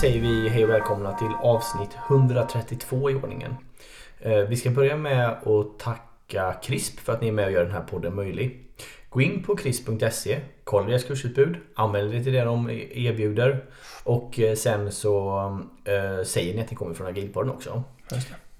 Säger vi hej och välkomna till avsnitt 132 i ordningen. Eh, Vi ska börja med att tacka CRISP för att ni är med och gör den här podden möjlig. Gå in på crisp.se, kolla deras kursutbud, anmäl dig till det de erbjuder och eh, sen så eh, säger ni att ni kommer från Agilpodden också.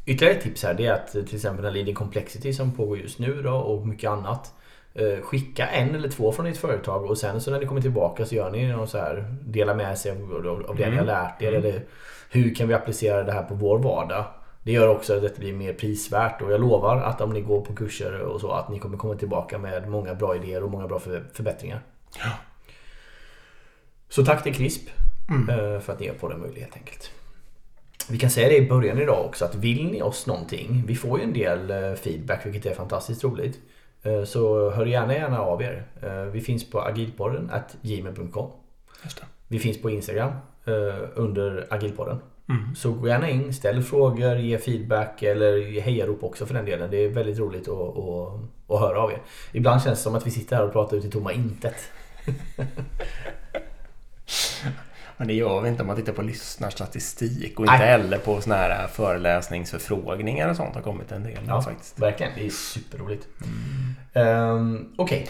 Ytterligare ett tips här det är att till exempel den Leading Complexity som pågår just nu då och mycket annat. Eh, Skicka en eller två från ditt företag och sen så när ni kommer tillbaka så gör ni någon så här Dela med sig av, det ni har lärt er eller hur kan vi applicera det här på vår vardag. Det gör också att det blir mer prisvärt och jag lovar att om ni går på kurser och så att ni kommer komma tillbaka med många bra idéer och många bra för, förbättringar. Ja. Så tack till CRISP eh, för att ni gör på det möjligt helt enkelt. Vi kan säga det i början idag också att vill ni oss någonting, vi får ju en del eh, feedback vilket är fantastiskt roligt. Eh, Så hör gärna gärna av er. Eh, Vi finns på agilpodden gmail.com. Vi finns på Instagram eh, under agilpodden. Mm. Så gå gärna in, ställ frågor, ge feedback eller ge hejarop också för den delen. Det är väldigt roligt att, att, att höra av er. Ibland känns det som att vi sitter här och pratar ut i tomma intet. Men det gör vi inte om man tittar på lyssnarstatistik och inte Nej. heller på såna här föreläsningsförfrågningar och sånt har kommit en del Ja, faktiskt. verkligen. Det är superroligt. Um, Okej.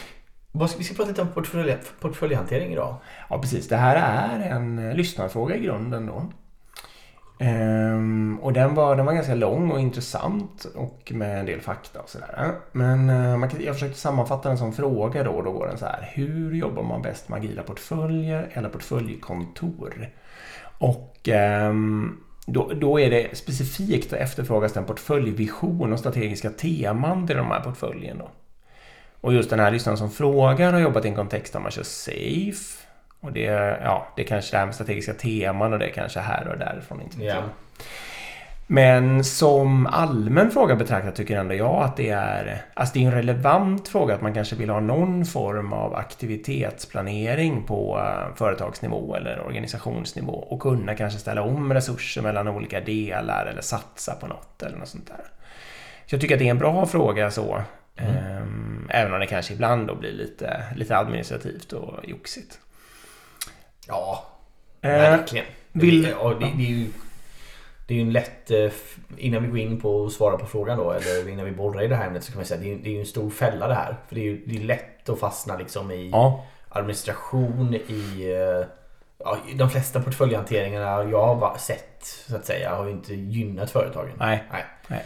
Ska- Vi ska prata lite om portfölj, portföljhantering idag. Ja, precis. Det här är en eh, lyssnarfråga i grunden då. Um, och den var, den var ganska lång och intressant och med en del fakta och sådär. Men uh, man jag försökte sammanfatta den som fråga då. Då går den så här. Hur jobbar man bäst med agila portföljer eller portföljkontor? Och um, då, då är det specifikt efterfrågas den portföljvision och strategiska teman till de här portföljen då. Och just den här lyssnaren som frågar har jobbat i en kontext där man kör safe. Och det, ja, det är kanske det här med strategiska teman och det kanske här och därifrån. Inte jag. Men som allmän fråga betraktat tycker ändå jag att det är, alltså det är en relevant fråga att man kanske vill ha någon form av aktivitetsplanering på eh, företagsnivå eller organisationsnivå och kunna kanske ställa om resurser mellan olika delar eller satsa på något eller något sånt där. Så jag tycker att det är en bra fråga så. Ehm, även om det kanske ibland då blir lite, lite administrativt och joxigt. Ja, Eh, verkligen. vill- det, ja, det, det är ju det är en lätt... eh, Innan vi går in på att svara på frågan då, eller innan vi borrar i det här ämnet så kan man säga att det är, det är en stor fälla det här. För det är ju det är lätt att fastna liksom i Ja, administration, i... eh, Ja, de flesta portföljhanteringarna jag har sett så att säga har ju inte gynnat företagen. nej. Nej. Jag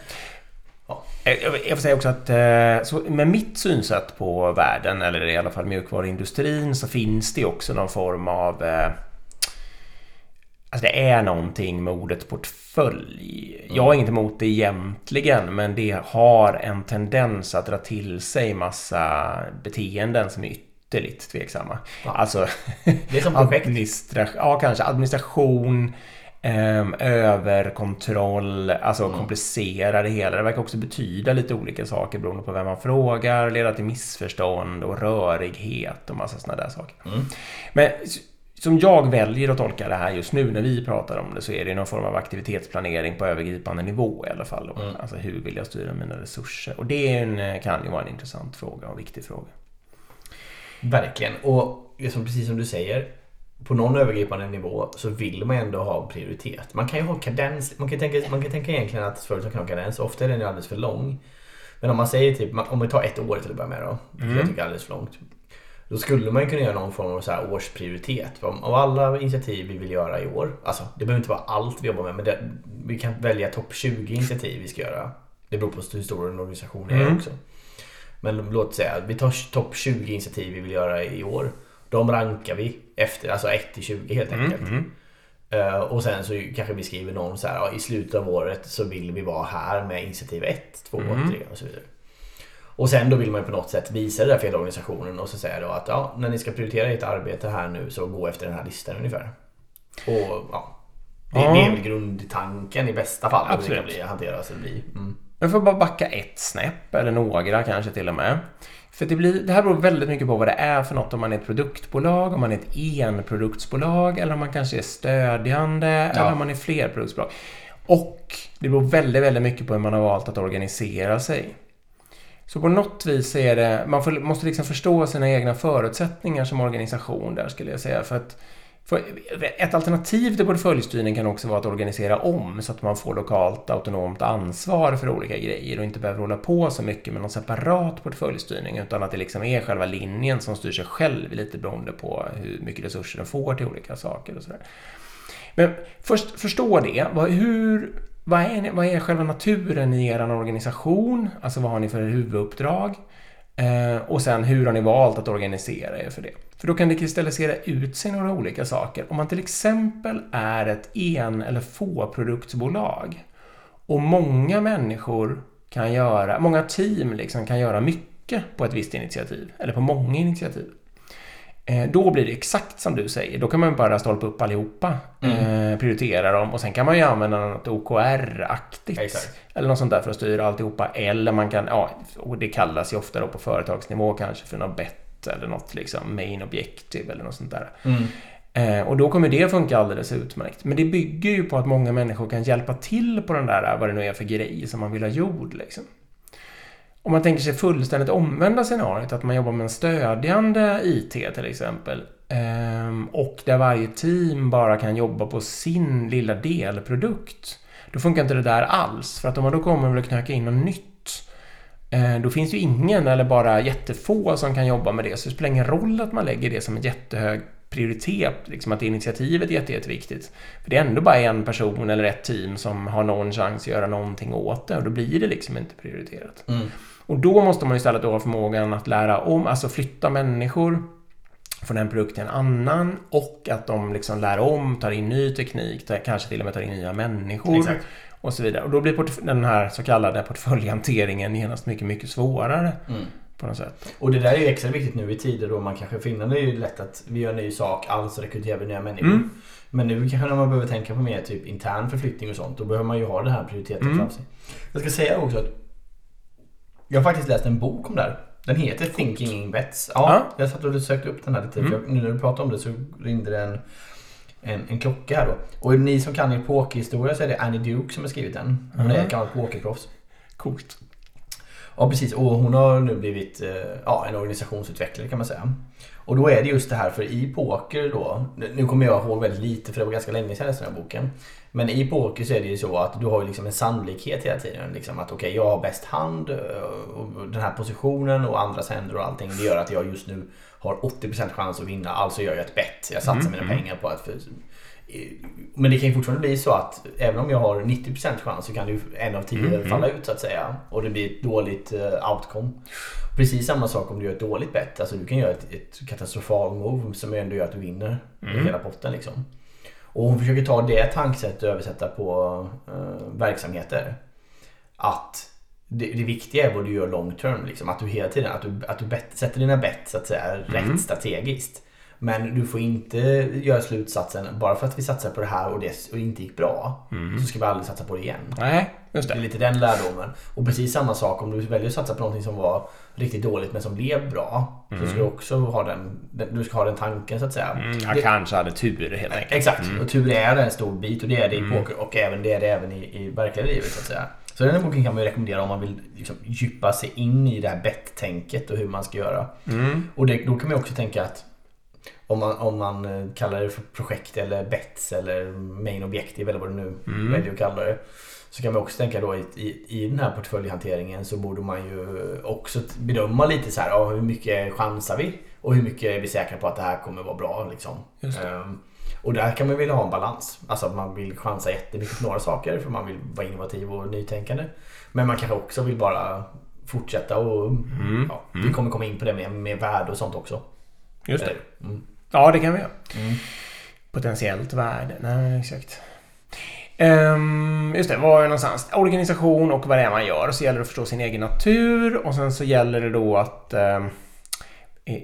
jag får säga också att eh, med mitt synsätt på världen, eller i alla fall mjukvaruindustrin, så finns det också någon form av... eh, Alltså det är någonting med ordet portfölj. Jag har inget emot det egentligen, men det har en tendens att dra till sig massa beteenden som är ytterligt tveksamma. Ja. Alltså... Det är som projekt. Administration, ja, kanske administration, ehm, överkontroll, alltså Mm. komplicera det hela. Det verkar också betyda lite olika saker beroende på vem man frågar, leda till missförstånd och rörighet och massa sådana där saker. Mm. Men som jag väljer att tolka det här just nu när vi pratar om det så är det någon form av aktivitetsplanering på övergripande nivå i alla fall. Mm. Alltså hur vill jag styra mina resurser? Och det en, kan ju vara en intressant fråga och viktig fråga. Verkligen. Och det är som, precis som du säger. På någon övergripande nivå så vill man ändå ha prioritet. Man kan ju ha kadens. Man kan tänka, man kan tänka egentligen att företag kan ha kadens. Ofta är den ju alldeles för lång. Men om man säger typ, om vi tar ett år till att börja med då. Vilket jag tycker är alldeles för långt. Då skulle man ju kunna göra någon form av så här årsprioritet. Av alla initiativ vi vill göra i år. Alltså det behöver inte vara allt vi jobbar med. Men det, vi kan välja topp 20 initiativ vi ska göra. Det beror på hur stor en organisation är Mm. också. Men låt säga att vi tar topp 20 initiativ vi vill göra i år. De rankar vi efter, alltså 1 till 20 helt enkelt. Mm. Eh, och sen så kanske vi skriver någon så här, ja, i slutet av året så vill vi vara här med initiativ 1, 2, Mm. 3 och så vidare. Och sen då vill man ju på något sätt visa det där för hela organisationen och så säga då att ja, när ni ska prioritera ert arbete här nu så gå efter den här listan ungefär. Och ja, det, Ja. det är väl grundtanken i bästa fall. hur Det Absolut. kan bli, hanteras eller bli. Mm. Jag får bara backa ett snäpp, eller några kanske till och med. För det, blir, det här beror väldigt mycket på vad det är för något. Om man är ett produktbolag, om man är ett enproduktsbolag eller om man kanske är stödjande eller om man är flerproduktsbolag. Och det beror väldigt, väldigt mycket på hur man har valt att organisera sig. Så på något vis är det, man får, måste liksom förstå sina egna förutsättningar som organisation där skulle jag säga. För att för ett alternativ till portföljstyrning kan också vara att organisera om så att man får lokalt autonomt ansvar för olika grejer och inte behöver hålla på så mycket med någon separat portföljstyrning utan att det liksom är själva linjen som styr sig själv lite beroende på hur mycket resurser den får till olika saker och sådär. Men först förstå det. Vad, hur, vad, är, vad är själva naturen i er organisation? Alltså vad har ni för huvuduppdrag? Eh, och sen hur har ni valt att organisera er för det? För då kan det kristallisera ut sig några olika saker. Om man till exempel är ett en eller få-produktsbolag och många människor kan göra, många team liksom kan göra mycket på ett visst initiativ, eller på många initiativ. Eh, då blir det exakt som du säger. Då kan man bara stolpa upp allihopa, mm. eh, prioritera dem och sen kan man ju använda något OKR-aktigt. Eller något sånt där för att styra alltihopa. Eller man kan, ja, och det kallas ju ofta då på företagsnivå kanske för något bett eller något liksom main objective eller något sånt där. Mm. Eh, och då kommer det funka alldeles utmärkt. Men det bygger ju på att många människor kan hjälpa till på den där, vad det nu är för grej som man vill ha gjord liksom. Om man tänker sig fullständigt omvända scenariot, att man jobbar med en stödjande IT till exempel. Ehm, och där varje team bara kan jobba på sin lilla delprodukt. Då funkar inte det där alls. För att om man då kommer och knöka in något nytt då finns ju ingen eller bara jättefå som kan jobba med det. Så det spelar ingen roll att man lägger det som en jättehög prioritet, liksom att initiativet är jätte, jätteviktigt. För det är ändå bara en person eller ett team som har någon chans att göra någonting åt det och då blir det liksom inte prioriterat. Mm. Och då måste man istället då ha förmågan att lära om, alltså flytta människor från en produkt till en annan och att de liksom lär om, tar in ny teknik, kanske till och med tar in nya människor. Exakt. Och så vidare. Och då blir den här så kallade portföljhanteringen genast mycket, mycket svårare. Mm. På något sätt. Och det där är ju extra viktigt nu i tider då man kanske finner det är ju lätt att vi gör en ny sak, alltså rekryterar vi nya människor. Mm. Men nu kanske när man behöver tänka på mer typ intern förflyttning och sånt, då behöver man ju ha det här prioriteten mm. framför sig. Jag ska säga också att jag har faktiskt läst en bok om det här. Den heter. Thinking in Bets. Ja, ja, jag satt och sökte upp den här lite. Mm. Nu när du pratar om det så ringde det en, en, en klocka här då. Och ni som kan pokerhistoria så är det Annie Duke som har skrivit den. Hon är ett gammalt pokerproffs. Coolt. Ja precis och hon har nu blivit eh, ja, en organisationsutvecklare kan man säga. Och då är det just det här för i poker då, nu kommer jag ihåg väldigt lite för det var ganska länge sedan jag läste den här boken. Men i poker så är det ju så att du har liksom en sannolikhet hela tiden. Liksom att okej, okay, jag har bäst hand eh, och den här positionen och andras händer och allting. Det gör att jag just nu har 80% chans att vinna. Alltså gör jag ett bett. Jag satsar mm. mina mm. pengar på att... För, men det kan ju fortfarande bli så att även om jag har 90% chans så kan ju en av tio mm. falla ut så att säga. Och det blir ett dåligt uh, outcome. Precis samma sak om du gör ett dåligt bett. Alltså du kan göra ett, ett katastrofal move som ändå gör att du vinner mm. hela potten liksom. Och hon försöker ta det tankesättet och översätta på uh, verksamheter. Att det, det, viktiga är vad du gör long term. Liksom. Att du hela tiden att du, att du bet, sätter dina bett så att säga mm. rätt strategiskt. Men du får inte göra slutsatsen bara för att vi satsar på det här och det och inte gick bra. Mm. Så ska vi aldrig satsa på det igen. Nej, just det. det är lite den lärdomen. Och precis samma sak om du väljer att satsa på någonting som var riktigt dåligt men som blev bra. Mm. Så ska du också ha den, du ska ha den tanken så att säga. Mm, han det, kanske hade tur helt enkelt. Exakt. Mm. Och tur är en stor bit och det är det i mm. poker och även det är det även i, i verkliga livet så att säga. Så den här boken kan man ju rekommendera om man vill liksom djupa sig in i det här bett-tänket och hur man ska göra. Mm. Och det, då kan man också tänka att om man, om man eh, kallar det för projekt eller bets eller main objective eller vad du nu mm. väljer att kalla det. Så kan man också tänka då i, i, i den här portföljhanteringen så borde man ju också bedöma lite så här, ja, hur mycket chansar vi? Och hur mycket är vi säkra på att det här kommer vara bra liksom. Um, och där kan man vilja ha en balans. Alltså att man vill chansa jättemycket på några saker för man vill vara innovativ och nytänkande. Men man kanske också vill bara fortsätta och mm. Ja, vi mm. kommer komma in på det med, med värde och sånt också. Just det. Mm. Ja, det kan vi göra. Mm. Potentiellt värde. Nej, exakt. Um, just det, var är någonstans? Organisation och vad det är man gör. Så gäller det att förstå sin egen natur och sen så gäller det då att um,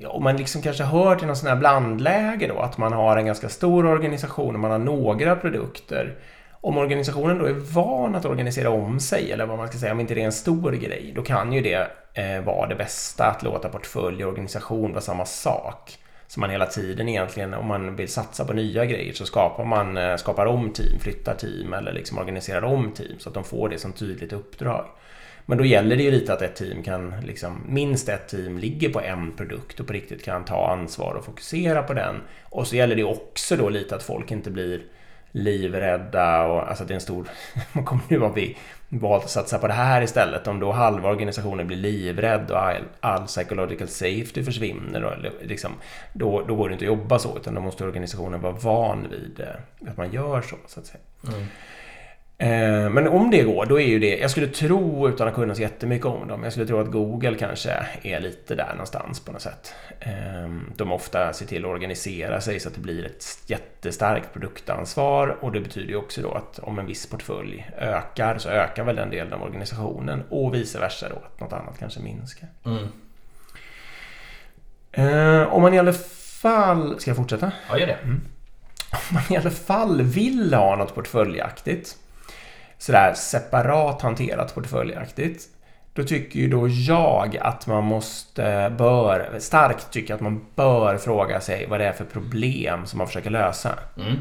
om man liksom kanske hör till någon sån här blandläge då, att man har en ganska stor organisation och man har några produkter. Om organisationen då är van att organisera om sig, eller vad man ska säga, om inte det är en stor grej, då kan ju det eh, vara det bästa, att låta portfölj och organisation vara samma sak. Så man hela tiden egentligen, om man vill satsa på nya grejer så skapar man eh, skapar om team, flyttar team eller liksom organiserar om team så att de får det som tydligt uppdrag. Men då gäller det ju lite att ett team kan, liksom, minst ett team ligger på en produkt och på riktigt kan ta ansvar och fokusera på den. Och så gäller det också då lite att folk inte blir livrädda och alltså det är en stor... Man kommer nu att bli? Valt att satsa på det här istället. Om då halva organisationen blir livrädd och all, all psychological safety försvinner då, liksom, då, då går det inte att jobba så utan då måste organisationen vara van vid eh, att man gör så, så att säga. Mm. Eh, men om det går, då är ju det... Jag skulle tro, utan att kunna så jättemycket om dem, jag skulle tro att Google kanske är lite där någonstans på något sätt. Eh, de ofta ser till att organisera sig så att det blir ett jättestarkt produktansvar och det betyder ju också då att om en viss portfölj ökar så ökar väl den delen av organisationen och vice versa då, att något annat kanske minskar. Mm. Eh, om man i alla fall... Ska jag fortsätta? Ja, gör det. Mm. Om man i alla fall vill ha något portföljaktigt sådär separat hanterat portföljaktigt. Då tycker ju då jag att man måste, bör, starkt tycker att man bör fråga sig vad det är för problem som man försöker lösa. Mm.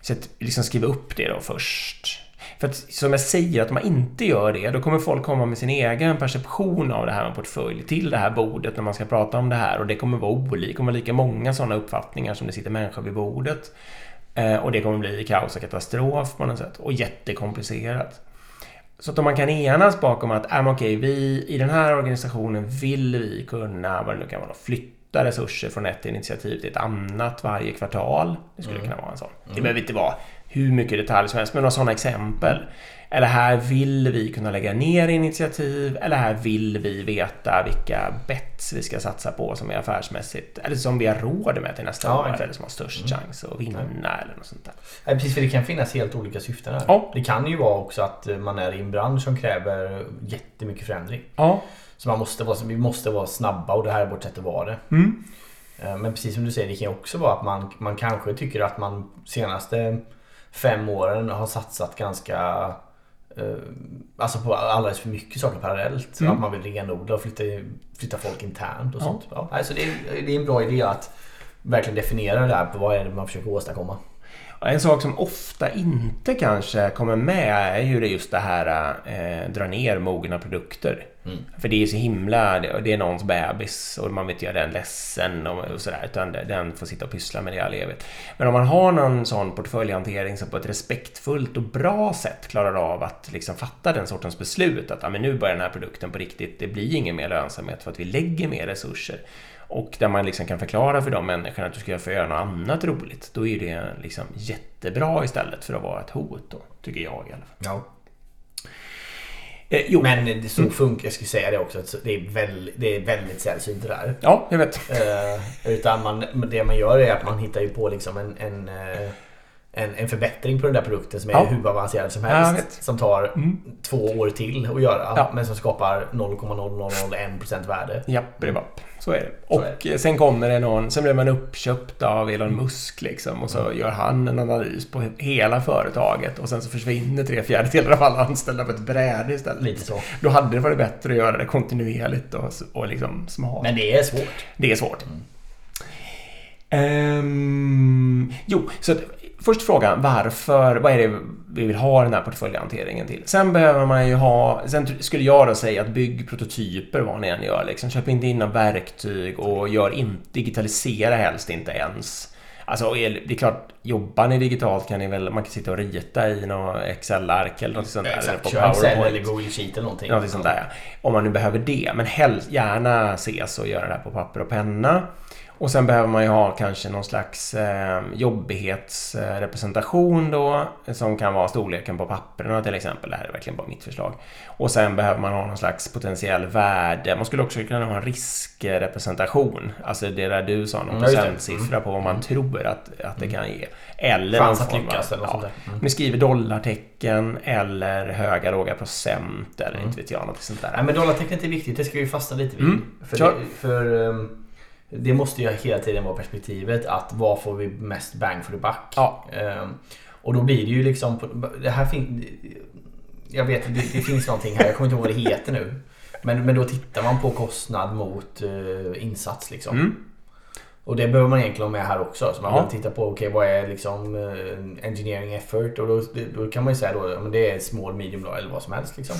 Så att liksom skriva upp det då först. För att som jag säger, att om man inte gör det, då kommer folk komma med sin egen perception av det här med portfölj till det här bordet när man ska prata om det här och det kommer vara olika, det kommer vara lika många sådana uppfattningar som det sitter människor vid bordet. Eh, och det kommer bli kaos och katastrof på något sätt. Och jättekomplicerat. Så att om man kan enas bakom att äh, okej, vi i den här organisationen vill vi kunna, vad det nu kan vara, flytta resurser från ett initiativ till ett annat varje kvartal. Det skulle mm. kunna vara en sån. Det mm. behöver inte vara hur mycket detalj som helst, men några sådana exempel. Eller här vill vi kunna lägga ner initiativ. Eller här vill vi veta vilka bets vi ska satsa på som är affärsmässigt. Eller som vi har råd med till nästa ja, år. Eller som har störst mm. chans att vinna eller något sånt där. Ja, precis, för det kan finnas helt olika syften här. Ja. Det kan ju vara också att man är i en bransch som kräver jättemycket förändring. Ja. Så man måste vara, vi måste vara snabba och det här är vårt sätt att vara det. Mm. Eh, men precis som du säger, det kan också vara att man, man kanske tycker att man senaste fem åren har satsat ganska Eh, alltså på alldeles för mycket saker parallellt. Mm. Att man vill renodla och flytta, flytta folk internt och ja. sånt. Ja, alltså det, är, det är en bra idé att verkligen definiera det där på vad är det man försöker åstadkomma. En sak som ofta inte kanske kommer med är ju just det här eh, dra ner mogna produkter. Mm. För det är så himla, det, är någons bebis och man vill inte göra den ledsen och, och sådär utan den får sitta och pyssla med det i all evighet. Men om man har någon sån portföljhantering som på ett respektfullt och bra sätt klarar av att liksom fatta den sortens beslut att ah, men nu börjar den här produkten på riktigt, det blir ingen mer lönsamhet för att vi lägger mer resurser. Och där man liksom kan förklara för de människorna att du ska få göra något annat roligt. Då är det liksom jättebra istället för att vara ett hot då, tycker jag i alla fall. Ja. Eh, Men så funkar, jag skulle säga det också, att det är, väl, det är väldigt sällsynt det där. Ja, jag vet. Eh, utan man, det man gör är att man hittar ju på liksom en, en eh, en, en förbättring på den där produkten som är ja. hur avancerad som helst. Som tar mm. två år till att göra. Ja. Men som skapar 0,0001% värde. Ja, bribapp. Så är det. Så och är det. sen kommer det någon, sen blir man uppköpt av Elon Musk liksom och så mm. gör han en analys på hela företaget och sen så försvinner tre fjärdedelar av alla anställda på ett bräde istället. Lite så. Då hade det varit bättre att göra det kontinuerligt och, och liksom smart. Men det är svårt. Det är svårt. Mm. Um, jo, så först frågan varför, vad är det vi vill ha den här portföljhanteringen till? Sen behöver man ju ha, sen skulle jag då säga att bygg prototyper vad ni än gör. Liksom. Köp inte in verktyg och gör inte, digitalisera helst inte ens. Alltså det är klart, jobbar ni digitalt kan ni väl, man kan sitta och rita i något Excel-ark eller något sånt där. Exakt, eller på Excel eller Google Sheet eller någonting. Någonting sånt där Om man nu behöver det. Men helst, gärna ses och göra det här på papper och penna. Och sen behöver man ju ha kanske någon slags eh, jobbighetsrepresentation då som kan vara storleken på papperna till exempel. Det här är verkligen bara mitt förslag. Och sen behöver man ha någon slags potentiell värde. Man skulle också kunna ha en riskrepresentation. Alltså det där du sa, någon mm, procentsiffra på vad man mm. tror att, att det mm. kan ge. Eller Chans att lyckas eller ja, mm. Ni skriver dollartecken eller höga låga procent eller mm. inte vet jag, något sånt där. Nej, men dollartecknet är viktigt, det ska vi fastna lite vid. Mm. För, det, för um det måste ju hela tiden vara perspektivet att vad får vi mest bang for the buck? Ja. Um, och då blir det ju liksom... Det här fin, jag vet, det, det finns någonting här, jag kommer inte ihåg vad det heter nu. Men, men då tittar man på kostnad mot uh, insats liksom. Mm. Och det behöver man egentligen ha med här också. Så man ja. titta på okay, vad är liksom uh, engineering effort och då, då kan man ju säga då men det är small, medium eller vad som helst. Liksom.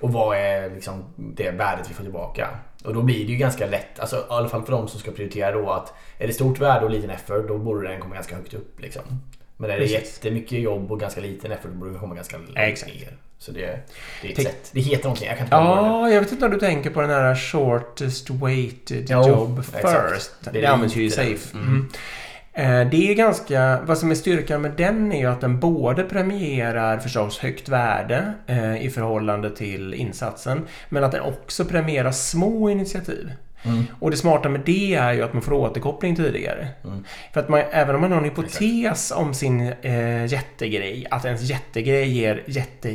Och vad är liksom det värdet vi får tillbaka? Och då blir det ju ganska lätt, alltså, i alla fall för de som ska prioritera då att är det stort värde och liten effort då borde den komma ganska högt upp. Liksom. Men är det Precis. jättemycket jobb och ganska liten effort då borde den komma ganska långt Exakt. ner. Så det, det är ett Tänk- sätt. Det heter någonting, jag kan inte. Ja, jag vet inte om du tänker på den här shortest weighted Jo, job exakt. first. Det Det, används ju i. Safe. Mm. Eh, Det är ganska, vad som är styrkan med den är ju att den både premierar förstås högt värde eh, i förhållande till insatsen, men att den också premierar små initiativ. Mm. Och det smarta med det är ju att man får återkoppling tidigare. Mm. För att man, även om man har en hypotes om sin eh, jättegrej, att ens jättegrej ger jätte,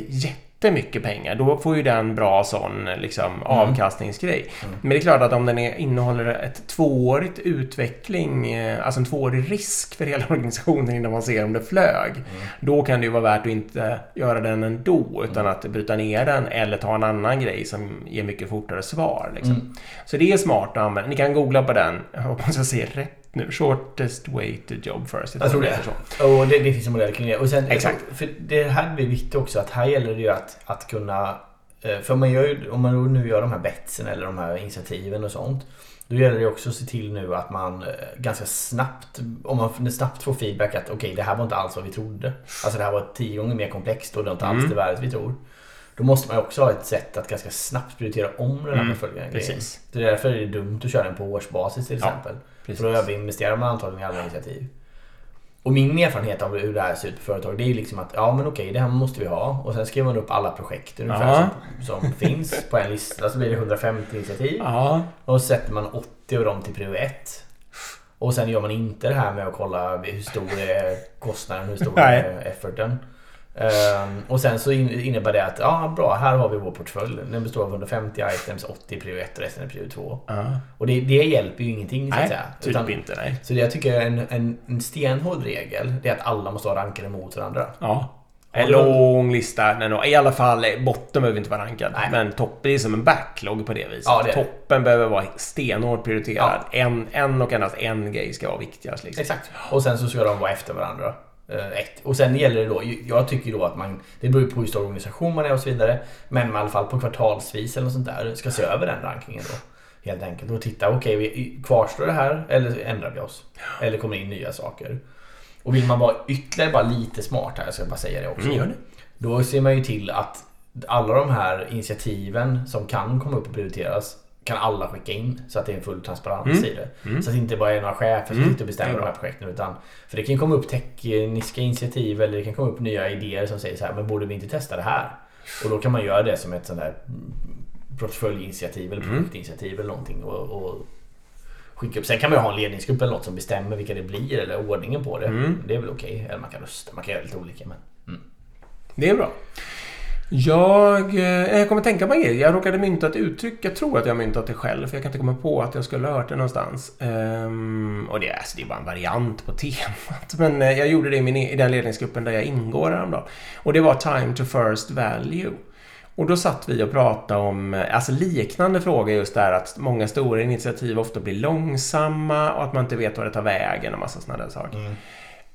jättemycket pengar, då får ju den bra sån liksom, avkastningsgrej. Mm. Men det är klart att om den är, innehåller ett tvåårigt utveckling, eh, alltså en tvåårig risk för hela organisationen innan man ser om det flög, Mm. då kan det ju vara värt att inte göra den ändå, utan att bryta ner den eller ta en annan grej som ger mycket fortare svar. Liksom. Mm. Så det är smart att använda. Ni kan googla på den. Jag hoppas jag säger rätt nu. Shortest weighted job first. Jag tror det. så. Och det, det finns en modell kring det. Och sen, Exakt. För det här blir viktigt också att här gäller det ju att, att kunna... eh, För man gör ju, om man nu gör de här betsen eller de här initiativen och sånt. Då gäller det också att se till nu att man eh, ganska snabbt, om man snabbt får feedback att okej det här var inte alls vad vi trodde. Alltså det här var tio gånger mer komplext och det var inte alls Mm. det värdet vi tror. Då måste man också ha ett sätt att ganska snabbt prioritera om den här Mm, portföljen. precis. Det är därför är det dumt att köra den på årsbasis till Ja, exempel. Precis. För då överinvesterar man antagligen i alla initiativ. Och min erfarenhet av hur det här ser ut på företag det är ju liksom att ja men okej det här måste vi ha. Och sen skriver man upp alla projekt ungefär Ja. som, som finns på en lista. Så blir det 150 initiativ. Ja, Och så sätter man 80 av dem till prio 1. Och sen gör man inte det här med att kolla hur stor är kostnaden, hur stor är efforten. Ehm, och sen så in- innebär det att ja bra, här har vi vår portfölj. Den består av 150 items, 80 prio 1 och resten är prio 2. ja. Och det, det hjälper ju ingenting så att Nej, säga. typ Utan- inte. Nej. så det jag tycker är en, en, en stenhård regel, det är att alla måste vara rankade mot varandra. Ja. En lång lista. Nej, I alla fall, eh, botten behöver inte vara rankad. Nej. Men toppen är som en backlog på det viset. Ja, det toppen behöver vara stenhårt prioriterad. En, en och endast en grej ska vara viktigast. Liksom. Exakt. Och sen så ska de vara efter varandra. Eh, Ett. Och sen gäller det då, jag tycker då att man, det beror ju på hur stor organisation man är och så vidare. Men man i alla fall på kvartalsvis eller något sånt där ska se över den rankingen då. Helt enkelt. Och titta, okej, vi kvarstår det här eller ändrar vi oss? Eller kommer in nya saker? Och vill man vara ytterligare bara lite smart här, jag ska bara säga det också. Mm, gör det. Då ser man ju till att alla de här initiativen som kan komma upp och prioriteras kan alla skicka in så att det är en full transparens Mm. i det. Mm. Så att det inte bara är några chefer som Mm. sitter och bestämmer de här projekten. Utan, för det kan komma upp tekniska initiativ eller det kan komma upp nya idéer som säger så här, men borde vi inte testa det här? Och då kan man göra det som ett sånt mm, portföljinitiativ eller Mm. projektinitiativ eller någonting. Och, och skicka upp. Sen kan man ju ha en ledningsgrupp eller något som bestämmer vilka det blir eller ordningen på det. Mm. Det är väl okej. Eller man kan rösta, man kan göra lite olika. Men... Det är bra. Jag, eh, jag kommer tänka på en grej. Jag råkade mynta ett uttryck. Jag tror att jag har myntat det själv. För jag kan inte komma på att jag skulle ha hört det någonstans. Um, och det, är- alltså, det är bara en variant på temat. Men eh, jag gjorde det i, min, e-, i den ledningsgruppen där jag ingår häromdagen. Och det var time to first value. Och då satt vi och pratade om eh, alltså liknande frågor just där att många stora initiativ ofta blir långsamma och att man inte vet vad det tar vägen och massa sådana där saker. Mm.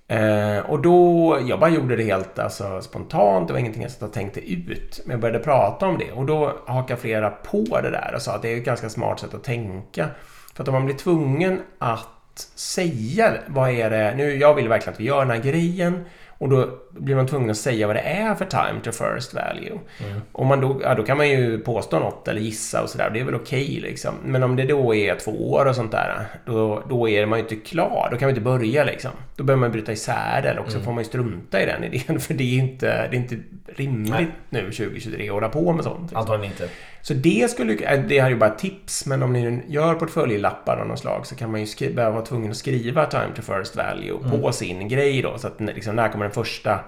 Eh, och då, jag bara gjorde det helt alltså, spontant, det var ingenting jag satt och tänkte ut. Men jag började prata om det och då hakade flera på det där och sa att det är ett ganska smart sätt att tänka. För att om man blir tvungen att säga vad är det, nu jag vill verkligen att vi gör den här grejen och då blir man tvungen att säga vad det är för time to first value. Mm. Om man då, ja, då kan man ju påstå något eller gissa och sådär. Det är väl okej liksom. Men om det då är två år och sånt där. Då, då är man ju inte klar. Då kan man inte börja liksom. Då behöver man bryta isär det. Eller också får man ju strunta i den idén. För det är inte, det är inte rimligt Nej. nu 2023 att hålla på med sånt. Liksom. Antagligen inte. Så det skulle äh, det här är ju bara tips. Men om ni nu gör portföljlappar av något slag så kan man ju skri- behöva vara tvungen att skriva time to first value på sin grej då. Så att liksom, när kommer den första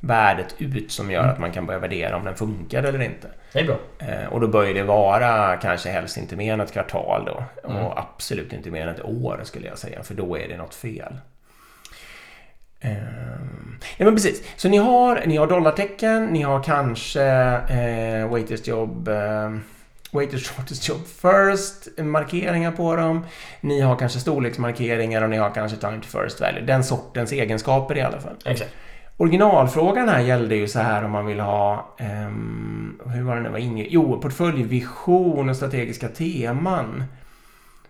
värdet ut som gör att man kan börja värdera om den funkar eller inte. Det är bra. Eh, och då bör det vara kanske helst inte mer än ett kvartal då. Mm. Och absolut inte mer än ett år skulle jag säga, för då är det något fel. Ja men precis. Så ni har, ni har dollartecken, ni har kanske eh, waiters job eh, Waiters shortest job first, markeringar på dem. Ni har kanske storleksmarkeringar och ni har kanske time to first value. Den sortens egenskaper i alla fall. Exakt. Originalfrågan här gällde ju så här om man vill ha, ehm, hur var det nu var inne? Jo, portföljvision och strategiska teman.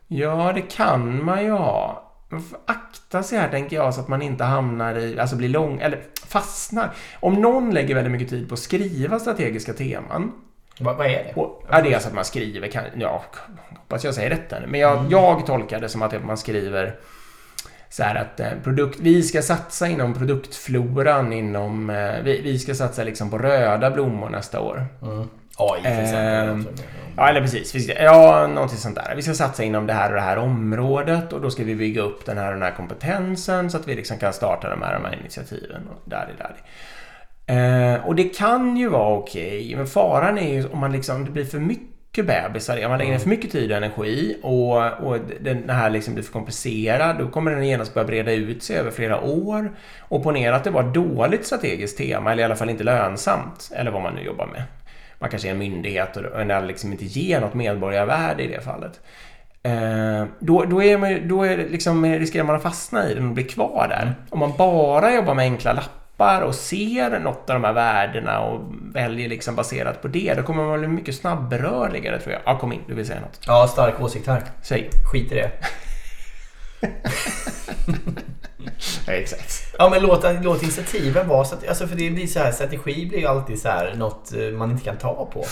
Ja, det kan man ju ha. Man får akta sig här tänker jag så att man inte hamnar i, alltså blir lång, eller fastnar. Om någon lägger väldigt mycket tid på att skriva strategiska teman. Vad, vad är det? Och, ja, det är alltså att man skriver, kan, ja, hoppas jag säger rätt nu. Men jag, Mm. jag tolkar det som att man skriver så här att eh, produkt, vi ska satsa inom produktfloran inom, eh, vi, vi ska satsa liksom på röda blommor nästa år. Mm. AI till exempel. Ehm, Ja, eller precis. Vi ska, ja, någonting sånt där. Vi ska satsa inom det här och det här området och då ska vi bygga upp den här och den här kompetensen så att vi liksom kan starta de här, de här initiativen. Och där, där. Eh, och det kan ju vara okej, men faran är ju om man liksom, det blir för mycket bebisar, om man lägger ner för mycket tid och energi och, och den här liksom blir för komplicerad, då kommer den genast börja breda ut sig över flera år. Och ponera att det var ett dåligt strategiskt tema, eller i alla fall inte lönsamt, eller vad man nu jobbar med. Man kanske är en myndighet och liksom inte ger något medborgarvärde i det fallet. Eh, då, då, är man, då är liksom, riskerar man att fastna i den och bli kvar där. Om man bara jobbar med enkla lappar och ser något av de här värdena och väljer liksom baserat på det, då kommer man bli mycket snabbrörligare tror jag. Ja, kom in, du vill säga något. Ja, stark åsikt här. Säg. Skit i det. Ja, exakt. Ja men låt, låt initiativen vara så att, alltså för det blir så här, strategi blir ju alltid så här något eh, man inte kan ta på.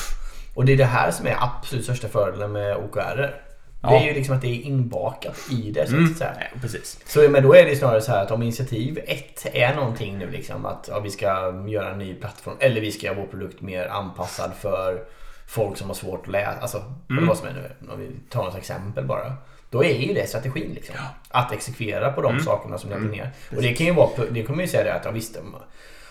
Och det är det här som är absolut största fördelen med OKR. Det Ja. är ju liksom att det är inbakat i det. Så Mm. säga. Ja, precis. Så men då är det snarare så här att om initiativ ett är någonting nu liksom att ja, vi ska göra en ny plattform eller vi ska göra vår produkt mer anpassad för folk som har svårt att läsa. Alltså Mm. vad som är nu. Om vi tar något exempel bara. Då är ju det strategin liksom. Att exekvera på de Mm. sakerna som ni har Mm. ner. Och det kan ju vara, det kommer ju säga det att ja, visst,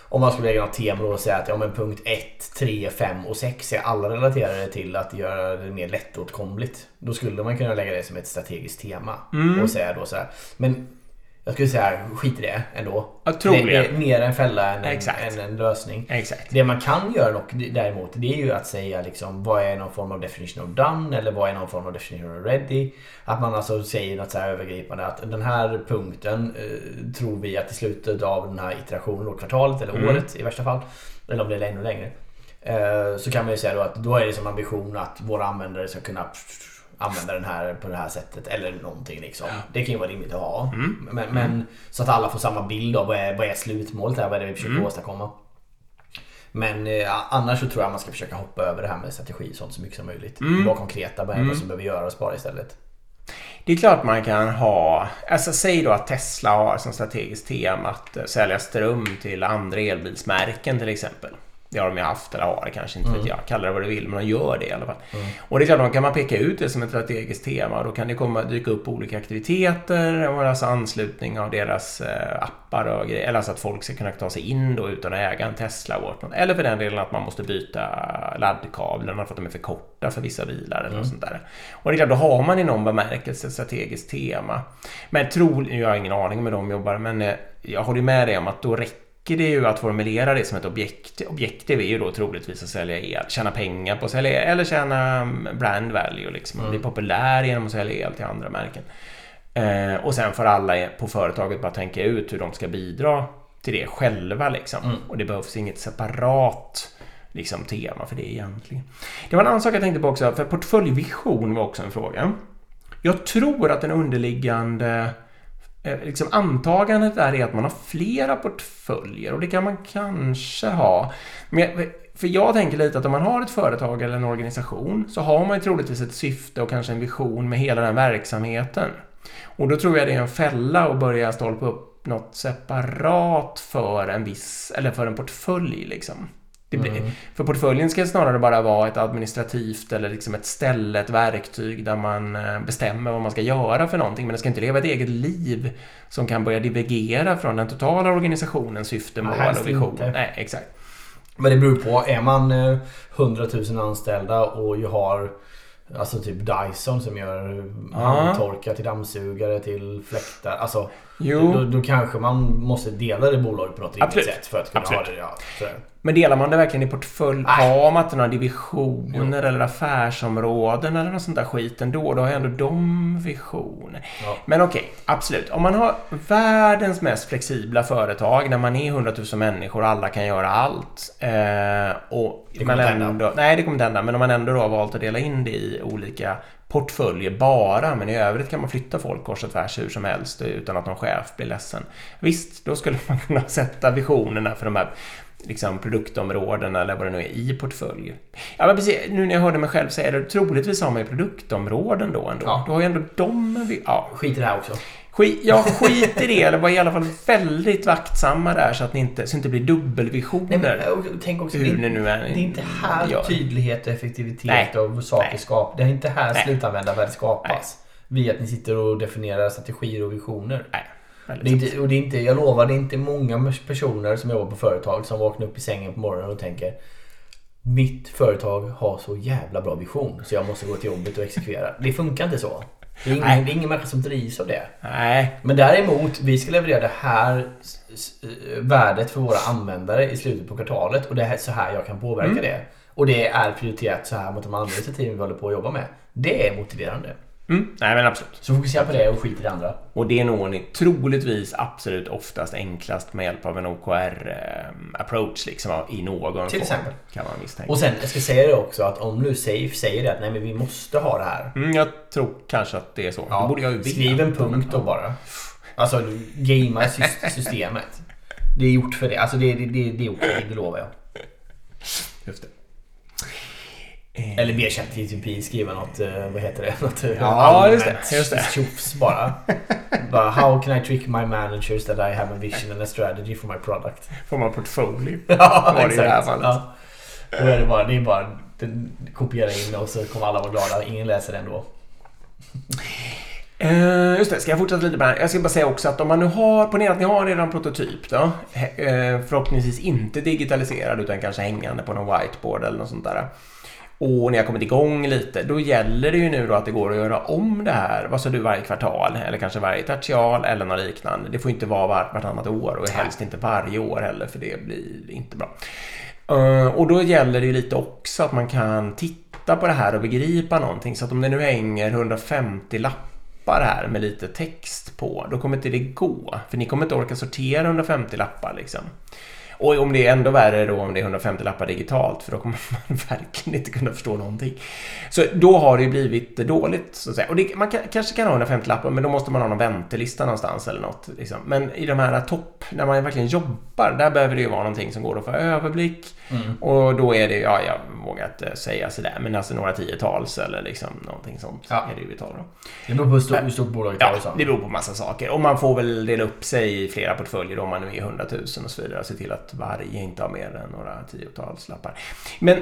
om- man skulle lägga något tema och säga att ja, men punkt 1, 3, 5 och 6 är alla relaterade till att göra det mer lättåtkomligt. Då skulle man kunna lägga det som ett strategiskt tema. Mm. Och säga då så här. Men jag skulle säga skit i det ändå. Ja, troligen. Det är mer en fälla än en, än en lösning. Exakt. Det man kan göra dock däremot det är ju att säga liksom vad är någon form av definition of done eller vad är någon form av definition of ready. Att man alltså säger något så här övergripande att den här punkten eh, tror vi att i slutet av den här iterationen, då, kvartalet eller Mm. året i värsta fall. Eller om det är ännu längre. Eh, så kan man ju säga då att då är det som ambition att våra användare ska kunna använda den här på det här sättet eller någonting liksom. Det kan ju vara rimligt att ha. Mm. Men, men så att alla får samma bild av vad är, vad är slutmålet här, vad är det vi försöker Mm. åstadkomma. Men eh, annars så tror jag man ska försöka hoppa över det här med strategi och sånt så mycket som möjligt. Mm. Vara konkreta med Mm. vad som behöver göras bara istället. Det är klart man kan ha, alltså säg då att Tesla har som strategiskt tema att eh, sälja ström till andra elbilsmärken till exempel. Det har de ju haft eller har det kanske, inte vet Mm. jag. Kalla det vad du vill, men de gör det i alla fall. Mm. Och det är klart, då kan man peka ut det som ett strategiskt tema och då kan det komma, dyka upp olika aktiviteter och alltså anslutning av deras eh, appar och grejer. Eller alltså att folk ska kunna ta sig in då utan att äga en Tesla. något. Eller för den delen att man måste byta laddkablarna för att de är för korta för vissa bilar eller Mm. något sånt där. Och det är klart, då har man i någon bemärkelse ett strategiskt tema. Men tror, jag har ingen aning om hur de jobbar, men eh, jag håller med dig om att då räcker det ju att formulera det som ett objekt. Objektiv är ju då troligtvis att sälja el, tjäna pengar på att sälja el, eller tjäna mm, brand value liksom. Mm. Bli populär genom att sälja el till andra märken. Eh, och sen får alla på företaget bara tänka ut hur de ska bidra till det själva liksom. Mm. Och det behövs inget separat liksom, tema för det egentligen. Det var en annan sak jag tänkte på också, för portföljvision var också en fråga. Jag tror att den underliggande Eh, liksom antagandet är att man har flera portföljer och det kan man kanske ha. Men för jag tänker lite att om man har ett företag eller en organisation så har man ju troligtvis ett syfte och kanske en vision med hela den verksamheten. Och då tror jag det är en fälla att börja stolpa upp något separat för en viss, eller för en portfölj liksom. Blir, Mm. För portföljen ska snarare bara vara ett administrativt eller liksom ett ställe, ett verktyg där man eh, bestämmer vad man ska göra för någonting. Men det ska inte leva ett eget liv som kan börja divergera från den totala organisationens syfte, Nej, mål helst och vision. inte. Nej, exakt. Men det beror på. Är man eh, 100 000 anställda och ju har Alltså typ Dyson som gör handtorkar till dammsugare till fläktar. Alltså Jo. Då, då kanske man måste dela det bolaget på något rimligt sätt för att kunna Absolut. ha det. Ja. Men delar man det verkligen i portfölj? Har man inte några divisioner eller affärsområden eller något sånt där skit ändå? Då har ju ändå de visioner. Ja. Men okej, absolut. Om man har världens mest flexibla företag där man är 100 000 människor och alla kan göra allt. Eh, och Det kommer man inte hända. ändå, nej, det kommer inte hända. Men om man ändå då har valt att dela in det i olika portföljer bara, men i övrigt kan man flytta folk kors och tvärs hur som helst utan att någon chef blir ledsen. Visst, då skulle man kunna sätta visionerna för de här liksom, produktområdena eller vad det nu är i portföljer. Ja, men precis, nu när jag hörde mig själv säga det, troligtvis har man ju produktområden då ändå. Ja. Då har ju ändå de... Ja, Skit i det här också. Skit, ja, skit i det, eller var i alla fall väldigt vaktsamma där så att ni inte, så det inte blir dubbelvisioner. Nej, men, tänk också, hur det, nu är. det är inte här gör. tydlighet och effektivitet Nej. och saker Nej. skapas. Det är inte här Nej. slutanvändarvärde skapas. Via att ni sitter och definierar strategier och visioner. Nej, Det är inte, och det är inte, jag lovar, det är inte många personer som jobbar på företag som vaknar upp i sängen på morgonen och tänker Mitt företag har så jävla bra vision så jag måste gå till jobbet och exekvera. Det funkar inte så. Det är Nej. ingen, det är ingen människa som drivs av det. Nej, Men däremot, vi ska leverera det här s- värdet för våra användare i slutet på kvartalet och det är så här jag kan påverka Mm. det. Och det är prioriterat så här mot de andra initiativen vi håller på att jobba med. Det är motiverande. Mm, nej men absolut. Så fokusera på det och skit i det andra. Och det når ni troligtvis absolut oftast enklast med hjälp av en OKR-approach liksom i någon Till form. exempel. Kan man misstänka. Och sen, jag ska säga det också att om nu Safe säger det att nej men vi måste ha det här. Mm, jag tror kanske att det är så. det borde jag ju skriv en punkt då bara. Alltså, gamea sys- systemet. Det är gjort för det. Alltså det, det, det, det är okej, det lovar jag. Just det. Eh, Eller be ChatGPT skriva något, eh, vad heter det? Något eh, Ja, just det, just det. tjofs bara. bara. How can I trick my managers that I have a vision and a strategy for my product? Får man portfolio? ja, Var det här fallet? Ja. Då är det bara, det är bara den, kopiera in och så kommer alla vara glada. Ingen läser det ändå. Eh, just det, ska jag fortsätta lite på det här? Jag ska bara säga också att om man nu har, ponera att ni har redan prototyp då. Förhoppningsvis inte digitaliserad utan kanske hängande på någon whiteboard eller något sånt där. Och ni har kommit igång lite, då gäller det ju nu då att det går att göra om det här, vad sa du, varje kvartal eller kanske varje tertial eller något liknande. Det får inte vara var, vartannat år och helst inte varje år heller för det blir inte bra. Eh, och då gäller det ju lite också att man kan titta på det här och begripa någonting. Så att om det nu hänger 150 lappar här med lite text på, då kommer inte det gå. För ni kommer inte orka sortera 150 lappar liksom. Och om det är ändå värre då om det är 150 lappar digitalt, för då kommer man verkligen inte kunna förstå någonting. Så då har det ju blivit dåligt, så att säga. Och det, man kan, kanske kan ha 150 lappar, men då måste man ha någon väntelista någonstans eller något. Liksom. Men i de här topp, när man verkligen jobbar, där behöver det ju vara någonting som går att få överblick. Mm. Och då är det, ja, jag vågar inte säga sådär, men alltså några tiotals eller liksom någonting sånt Ja. är det ju vi talar om. Det beror på hur stort, hur stort bolaget är Ja, det beror på massa saker. Och man får väl dela upp sig i flera portföljer om man nu är 100 000 och så vidare. Se till att varje inte har mer än några tiotals lappar. Men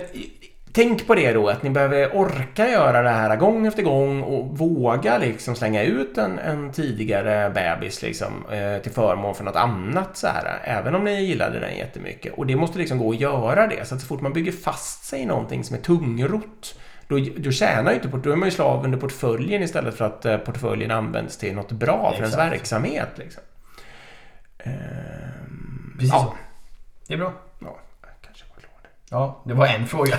tänk på det då att ni behöver orka göra det här gång efter gång och våga liksom slänga ut en, en tidigare bebis liksom, eh, till förmån för något annat så här. Även om ni gillade den jättemycket. Och det måste liksom gå att göra det. Så att så fort man bygger fast sig i någonting som är tungrott då, då tjänar ju inte port- då är man ju slav under portföljen istället för att eh, portföljen används till något bra för ens Exakt. verksamhet. Liksom. Ehm, Precis ja. Det är bra. Ja, kanske var glad. Ja, det var en fråga.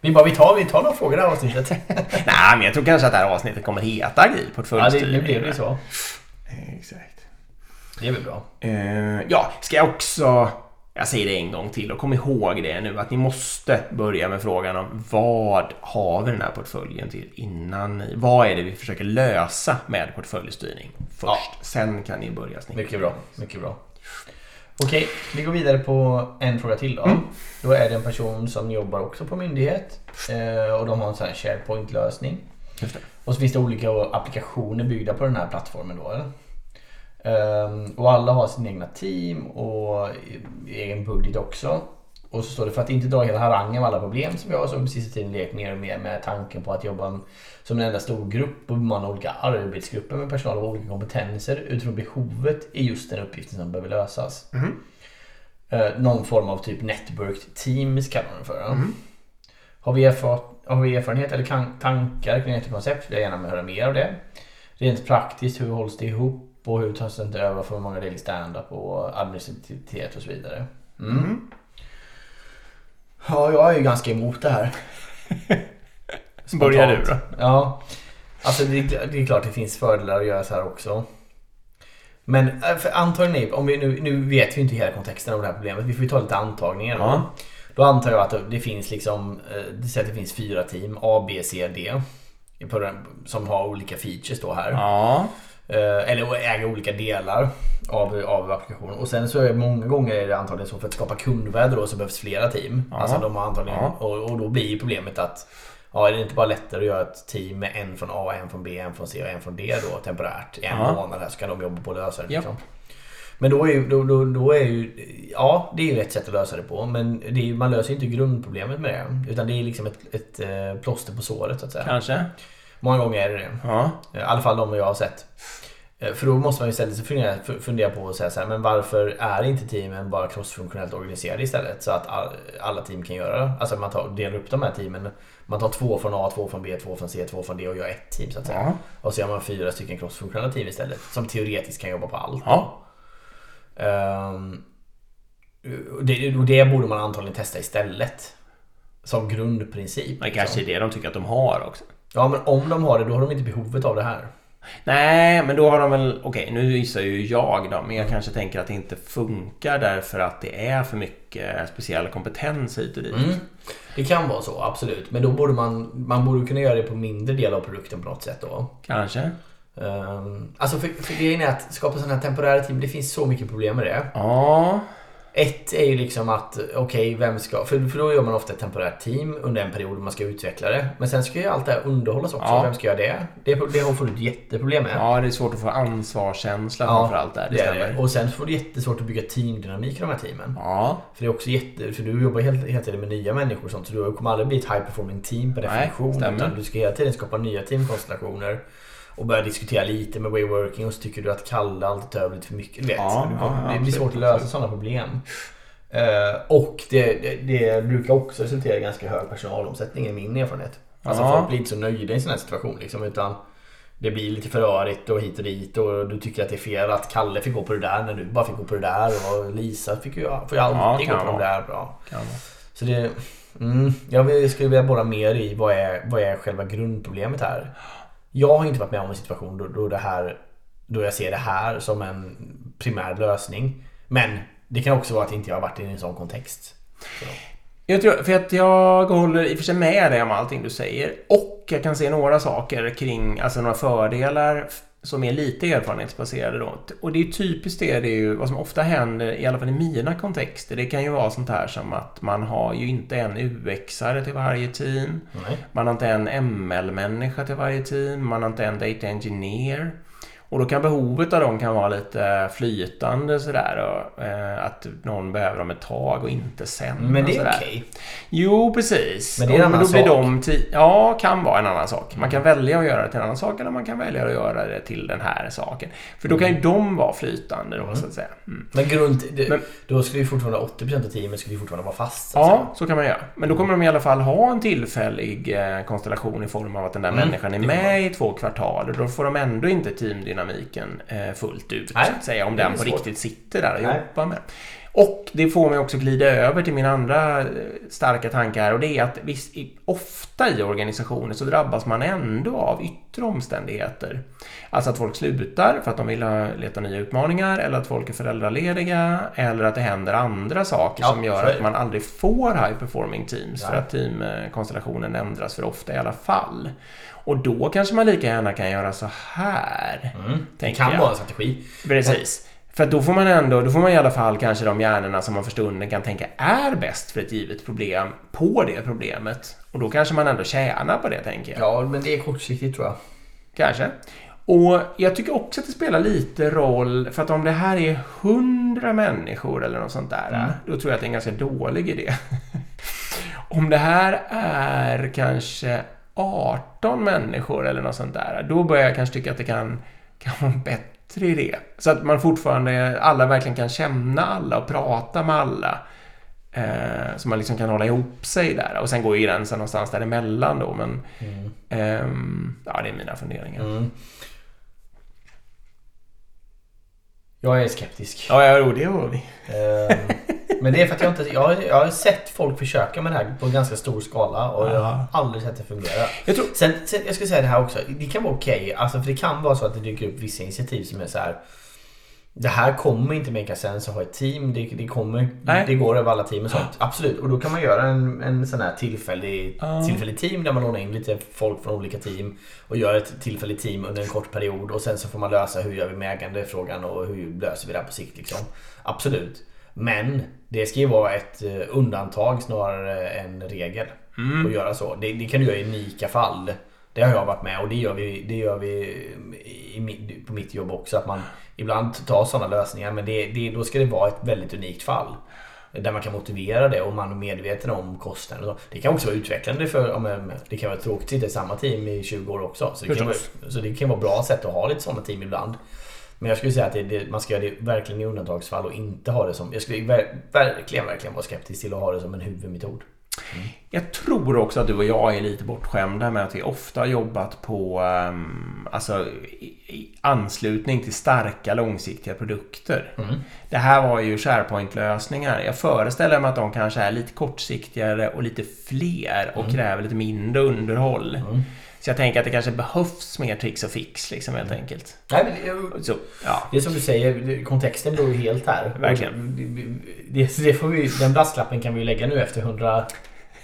Vi, bara, vi, tar, vi tar några frågor i det här avsnittet. Nej, men jag tror kanske att det här avsnittet kommer heta agil Ja, det, portföljstyrning. nu blev det så. Exakt. Det är väl bra. Eh, ja, ska jag också... Jag säger det en gång till och kom ihåg det nu att ni måste börja med frågan om vad har vi den här portföljen till innan ni... Vad är det vi försöker lösa med portföljstyrning först? Ja. Sen kan ni börja snickra. Mycket bra. Mycket bra. Okej, vi går vidare på en fråga till då. Mm. Då är det en person som jobbar också på myndighet eh, och de har en sån här SharePoint-lösning. Och så finns det olika applikationer byggda på den här plattformen då. Eller? Ehm, och alla har sin egna team och egen budget också. Och så står det för att inte dra hela harangen av alla problem som vi har så har sista tiden lekt mer och mer med tanken på att jobba som en enda stor grupp och bemanna olika arbetsgrupper med personal av olika kompetenser utifrån behovet i just den uppgiften som behöver lösas. Eh, någon form av typ networked teams kallar man det för. Mhm. Har, vi har vi erfarenhet eller tankar kring ett koncept vill jag gärna höra mer av det. Rent praktiskt, hur hålls det ihop? och hur tas det inte över för många del i stand-up och administrativitet och så vidare. Mm. Ja, jag är ju ganska emot det här. Börjar du då? Ja. Alltså det, det är klart det finns fördelar att göra så här också. Men för antagligen, är- om vi nu, nu vet vi inte hela kontexten av det här problemet. Vi får ju ta lite antagningar. Då, Ja. då antar jag att det finns liksom, eh, det säger att det finns fyra team, A, B, C, D. Som har olika features då här. Ja. Eh, Eller äger olika delar av, av applikationen. Och sen så är det många gånger är det antagligen så för att skapa kundvärde då så behövs flera team. Alltså de har antagligen, och, och då blir problemet att Ja, är det inte bara lättare att göra ett team med en från A, en från B, en från C och en från D då temporärt i en Ja. månad här så kan de jobba på att lösa det. Liksom. Men då är, ju, då, då, då är ju, ja det är ju ett sätt att lösa det på men det är, man löser ju inte grundproblemet med det. Utan det är liksom ett, ett eh, plåster på såret så att säga. Kanske. Många gånger är det det. Ja. I alla fall de jag har sett. Eh, För då måste man ju istället fundera, fundera på och säga så här, men varför är inte teamen bara crossfunktionellt organiserade istället? Så att all, alla team kan göra det. Alltså man tar, delar upp de här teamen. Man tar två från A, två från B, två från C, två från D och gör ett team så att säga. Ja. Och så gör man fyra stycken crossfunktionella team istället. Som teoretiskt kan jobba på allt. Ja. Ehm, och det, och det borde man antagligen testa istället. Som grundprincip. Men liksom. kanske är det de tycker att de har också. Ja men om de har det då har de inte behovet av det här. Nej, men då har de väl... Okej, nu gissar ju jag då. Men jag kanske tänker att det inte funkar därför att det är för mycket speciell kompetens hit och dit. Mm. Det kan vara så, absolut. Men då borde man, man borde kunna göra det på mindre del av produkten på något sätt då. Kanske. Um, alltså för, för grejen är att skapa sådana här temporära team, det finns så mycket problem med det. Ja. Ett är ju liksom att, okej, vem ska... För, för då gör man ofta ett temporärt team under en period och man ska utveckla det. Men sen ska ju allt det här underhållas också. Ja. Vem ska göra det? Det, det har folk ett jätteproblem med. Ja, det är svårt att få ansvarskänsla Ja, framför allt där. Det, det stämmer. det. Och sen får du jättesvårt att bygga teamdynamik i de här teamen. Ja. För det är också jätte... För du jobbar helt, hela tiden med nya människor och sånt. Så du kommer aldrig bli ett high performing team per Nej, definition. stämmer. utan du ska hela tiden skapa nya teamkonstellationer. Och börja diskutera lite med wayworking och så tycker du att Kalle alltid tar över lite för mycket. Du vet, Ja, du kommer, ja, det blir svårt att lösa sådana problem. Eh, och det, det, det brukar också resultera i ganska hög personalomsättning i min erfarenhet. Alltså Ja. folk blir inte så nöjda i en sån här situation liksom, utan det blir lite för rörigt och hit och dit och du tycker att det är fel att Kalle fick gå på det där när du bara fick gå på det där och Lisa fick ju, får ju alltid Ja, gå på de vara. där. Bra. Så det, mm, jag skulle vilja borra mer i vad är, vad är själva grundproblemet här. Jag har inte varit med om en situation då, då, det här, då jag ser det här som en primär lösning. Men det kan också vara att inte jag har varit i en sån kontext. Så. Jag tror, för att jag håller i och för sig med dig om allting du säger. Och jag kan se några saker kring, alltså några fördelar som är lite erfarenhetsbaserade då. Och det är typiskt det, det är ju vad som ofta händer, i alla fall i mina kontexter. Det kan ju vara sånt här som att man har ju inte en UX-are till varje team. Nej. Man har inte en ML-människa till varje team. Man har inte en Data Engineer. Och då kan behovet av dem kan vara lite flytande sådär. Och, eh, att någon behöver dem ett tag och inte sen. Men det är okej. Jo, precis. Men det är en Och annan då blir sak. de Ja, kan vara en annan sak. Man kan välja att göra det till en annan sak eller man kan välja att göra det till den här saken. För då kan ju de vara flytande då, så att säga. Mm. Men grund, det, Men- då skulle ju fortfarande 80% av teamet skulle ju fortfarande vara fast. så säga. Ja, så kan man göra. Men då kommer de i alla fall ha en tillfällig eh, konstellation i form av att den där Mm, människan är med i två kvartal. Och då får de ändå inte teamdynamiken eh, fullt ut, Nej, så att säga. Om den på svårt. riktigt sitter där och Nej. jobbar med. Och det får mig också glida över till min andra eh, starka tanke här och det är att visst, ofta i organisationer så drabbas man ändå av yttre omständigheter. Alltså att folk slutar för att de vill leta nya utmaningar eller att folk är föräldralediga eller att det händer andra saker Ja, som gör att man aldrig får high performing teams för Nej. att teamkonstellationen ändras för ofta i alla fall. Och då kanske man lika gärna kan göra så här. Mm. Det kan jag. vara en strategi. Precis. För då får man ändå, då får man i alla fall kanske de hjärnorna som man för stunden kan tänka är bäst för ett givet problem på det problemet. Och då kanske man ändå tjänar på det tänker jag. Ja, men det är kortsiktigt tror jag. Kanske. Och jag tycker också att det spelar lite roll, för att om det här är hundra människor eller något sånt där, Mm. då tror jag att det är en ganska dålig idé. om det här är kanske 18 människor eller något sånt där, då börjar jag kanske tycka att det kan, kan vara en bättre idé. Så att man fortfarande, alla verkligen kan känna alla och prata med alla. Eh, så man liksom kan hålla ihop sig där. Och sen går ju gränsen någonstans däremellan då, men Ehm, ja, det är mina funderingar. Mm. Jag är skeptisk. Ja, jo, det var vi. Ehm, Men det är för att jag inte... Jag har, jag har sett folk försöka med det här på ganska stor skala och jag har aldrig sett det fungera. Jag tror... Sen, sen jag ska säga det här också. Det kan vara okej. alltså för det kan vara så att det dyker upp vissa initiativ som är så här. Det här kommer inte make sense att ha ett team. Det, det, kommer, Nej. det går över alla team och sånt. Absolut. Och då kan man göra en, en sån här tillfällig, Ja. tillfällig team där man lånar in lite folk från olika team och gör ett tillfälligt team under en kort period. Och sen så får man lösa hur gör vi med ägandefrågan och hur löser vi det här på sikt. Liksom. Absolut. Men det ska ju vara ett eh, undantag snarare än regel Mm. att göra så. Det, det kan du göra i unika fall. Det har jag varit med och det gör vi, det gör vi i, på mitt jobb också. Att man ibland tar sådana lösningar men det, det, då ska det vara ett väldigt unikt fall. Där man kan motivera det och man är medveten om kostnaden. Det kan också vara utvecklande för, ja, men det kan vara tråkigt att sitta i samma team i 20 år också. Så det, kan vara, så det kan vara bra sätt att ha lite sådana team ibland. Men jag skulle säga att det, det, man ska göra det verkligen i undantagsfall och inte ha det som... Jag skulle ver, verkligen, verkligen vara skeptisk till att ha det som en huvudmetod. Jag tror också att du och jag är lite bortskämda med att vi ofta har jobbat på um, alltså, i, i anslutning till starka långsiktiga produkter. Mm. Det här var ju SharePoint-lösningar. Jag föreställer mig att de kanske är lite kortsiktigare och lite fler och kräver lite mindre underhåll. Mm. Så jag tänker att det kanske behövs mer tricks och fix liksom helt enkelt. Nej, det, Så, ja. det är som du säger, kontexten beror ju helt här. Verkligen. Det, det, får vi, den brasklappen kan vi lägga nu efter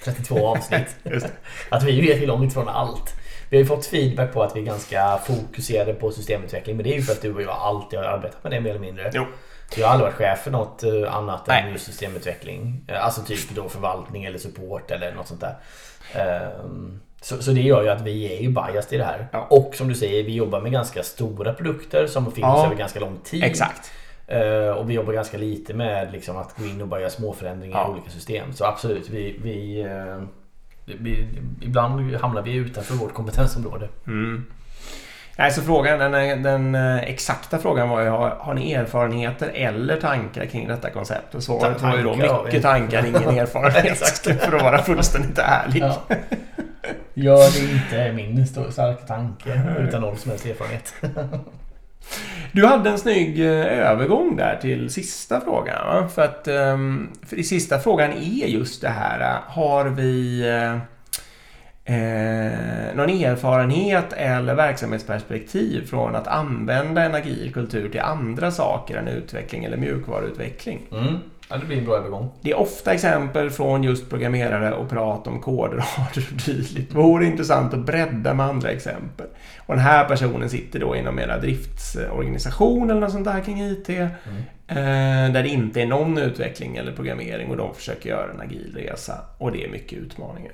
132 avsnitt. Att vi vet ju långt ifrån allt. Vi har ju fått feedback på att vi är ganska fokuserade på systemutveckling. Men det är ju för att du och jag alltid har arbetat med det mer eller mindre. Jo. Jag har aldrig varit chef för något eh, annat Nej. än just systemutveckling. Eh, Alltså typ då förvaltning eller support eller något sånt där. Ehm, Så, så det gör ju att vi är ju biased i det här. Ja. Och som du säger, vi jobbar med ganska stora produkter som finns Ja. över ganska lång tid. Exakt. Eh, Och vi jobbar ganska lite med liksom, att gå in och bara göra små förändringar Ja. i olika system. Så absolut, vi, vi, eh, vi, ibland hamnar vi utanför vårt kompetensområde. Mm. Nej, så frågan, den, den eh, exakta frågan var ju, har, ni erfarenheter eller tankar kring detta koncept? Och svaret Ta- var ju då tankar mycket tankar, ingen erfarenhet. För att vara fullständigt ärlig. Ja. Gör det inte min starka tanke utan någon som helst erfarenhet. Du hade en snygg eh, övergång där till sista frågan. Va? För att ehm, för i sista frågan är just det här, eh, har vi eh, eh, någon erfarenhet eller verksamhetsperspektiv från att använda en agil kultur till andra saker än utveckling eller mjukvaruutveckling? Mm. Ja, det blir en bra övergång. Det är ofta exempel från just programmerare och prat om kodrader och dylikt. Vore intressant att bredda med andra exempel. Och den här personen sitter då inom era driftsorganisation eller något sånt där kring IT. Eh, där det inte är någon utveckling eller programmering och de försöker göra en agil resa. Och det är mycket utmaningar.